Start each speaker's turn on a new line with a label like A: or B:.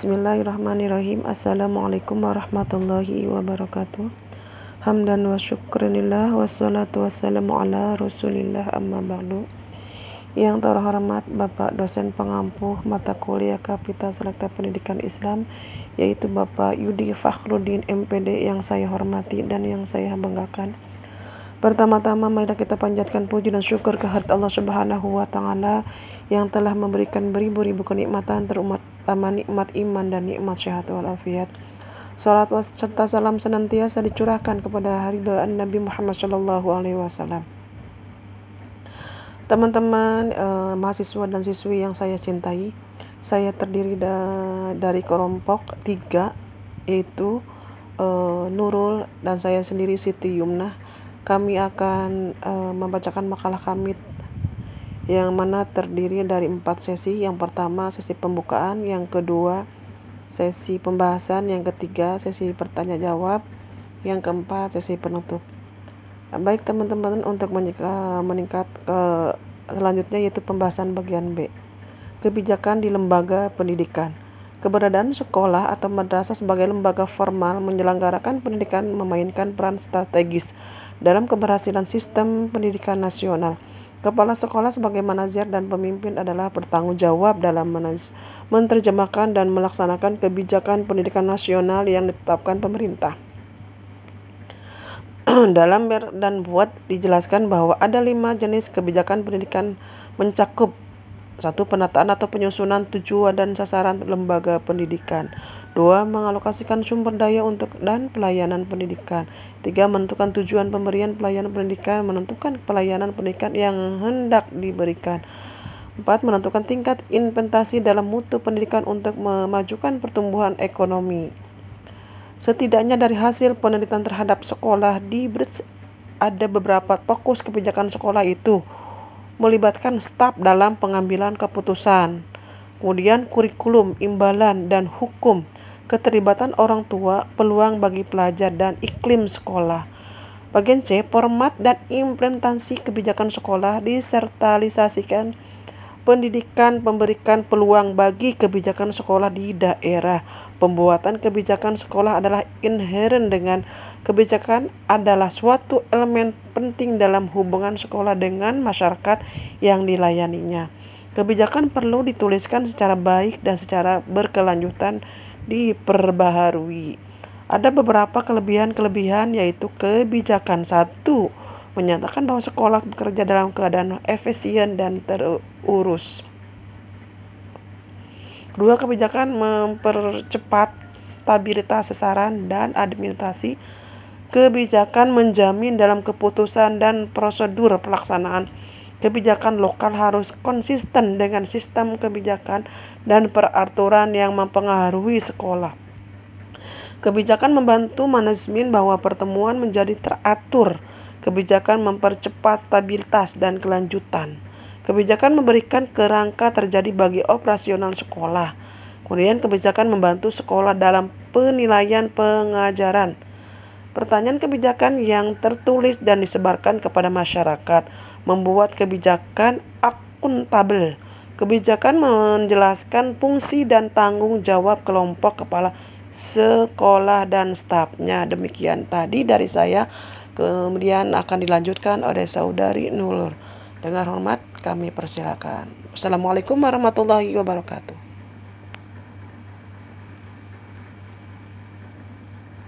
A: Bismillahirrahmanirrahim. Assalamualaikum warahmatullahi wabarakatuh. Hamdan wa syukranillah wassalatu wassalamu ala rasulillah amma ba'du. Yang terhormat Bapak dosen pengampuh mata kuliah Kapita Selekta Pendidikan Islam yaitu Bapak Yudi Fakhruddin MPD yang saya hormati dan yang saya banggakan. Pertama-tama mari kita panjatkan puji dan syukur kehadirat Allah Subhanahu wa taala yang telah memberikan beribu-ribu kenikmatan terumat utama nikmat iman dan nikmat sehat walafiat. Salat serta salam senantiasa dicurahkan kepada hari bawaan Nabi Muhammad Shallallahu alaihi wasallam. Teman-teman eh, mahasiswa dan siswi yang saya cintai, saya terdiri da dari kelompok tiga yaitu eh, Nurul dan saya sendiri Siti Yumnah kami akan uh, membacakan makalah kami yang mana terdiri dari empat sesi. Yang pertama sesi pembukaan, yang kedua sesi pembahasan, yang ketiga sesi bertanya jawab, yang keempat sesi penutup. Baik teman-teman untuk meningkat ke selanjutnya yaitu pembahasan bagian B. Kebijakan di lembaga pendidikan. Keberadaan sekolah atau madrasah sebagai lembaga formal menyelenggarakan pendidikan memainkan peran strategis dalam keberhasilan sistem pendidikan nasional. Kepala sekolah sebagai manajer dan pemimpin adalah bertanggung jawab dalam menerjemahkan dan melaksanakan kebijakan pendidikan nasional yang ditetapkan pemerintah. dalam dan buat dijelaskan bahwa ada lima jenis kebijakan pendidikan mencakup satu, penataan atau penyusunan tujuan dan sasaran lembaga pendidikan. Dua, mengalokasikan sumber daya untuk dan pelayanan pendidikan. Tiga, menentukan tujuan pemberian pelayanan pendidikan, menentukan pelayanan pendidikan yang hendak diberikan. Empat, menentukan tingkat investasi dalam mutu pendidikan untuk memajukan pertumbuhan ekonomi. Setidaknya dari hasil penelitian terhadap sekolah di Brits ada beberapa fokus kebijakan sekolah itu melibatkan staf dalam pengambilan keputusan. Kemudian kurikulum, imbalan, dan hukum, keterlibatan orang tua, peluang bagi pelajar, dan iklim sekolah. Bagian C, format dan implementasi kebijakan sekolah disertalisasikan pendidikan memberikan peluang bagi kebijakan sekolah di daerah. Pembuatan kebijakan sekolah adalah inherent dengan kebijakan adalah suatu elemen penting dalam hubungan sekolah dengan masyarakat yang dilayaninya. Kebijakan perlu dituliskan secara baik dan secara berkelanjutan diperbaharui. Ada beberapa kelebihan-kelebihan yaitu kebijakan satu menyatakan bahwa sekolah bekerja dalam keadaan efisien dan terurus. Kedua, kebijakan mempercepat stabilitas sasaran dan administrasi. Kebijakan menjamin dalam keputusan dan prosedur pelaksanaan. Kebijakan lokal harus konsisten dengan sistem kebijakan dan peraturan yang mempengaruhi sekolah. Kebijakan membantu manajemen bahwa pertemuan menjadi teratur Kebijakan mempercepat stabilitas dan kelanjutan. Kebijakan memberikan kerangka terjadi bagi operasional sekolah. Kemudian kebijakan membantu sekolah dalam penilaian pengajaran. Pertanyaan kebijakan yang tertulis dan disebarkan kepada masyarakat membuat kebijakan akuntabel. Kebijakan menjelaskan fungsi dan tanggung jawab kelompok kepala sekolah dan stafnya. Demikian tadi dari saya. Kemudian akan dilanjutkan oleh saudari Nulur. Dengan hormat kami persilakan. Assalamualaikum warahmatullahi wabarakatuh.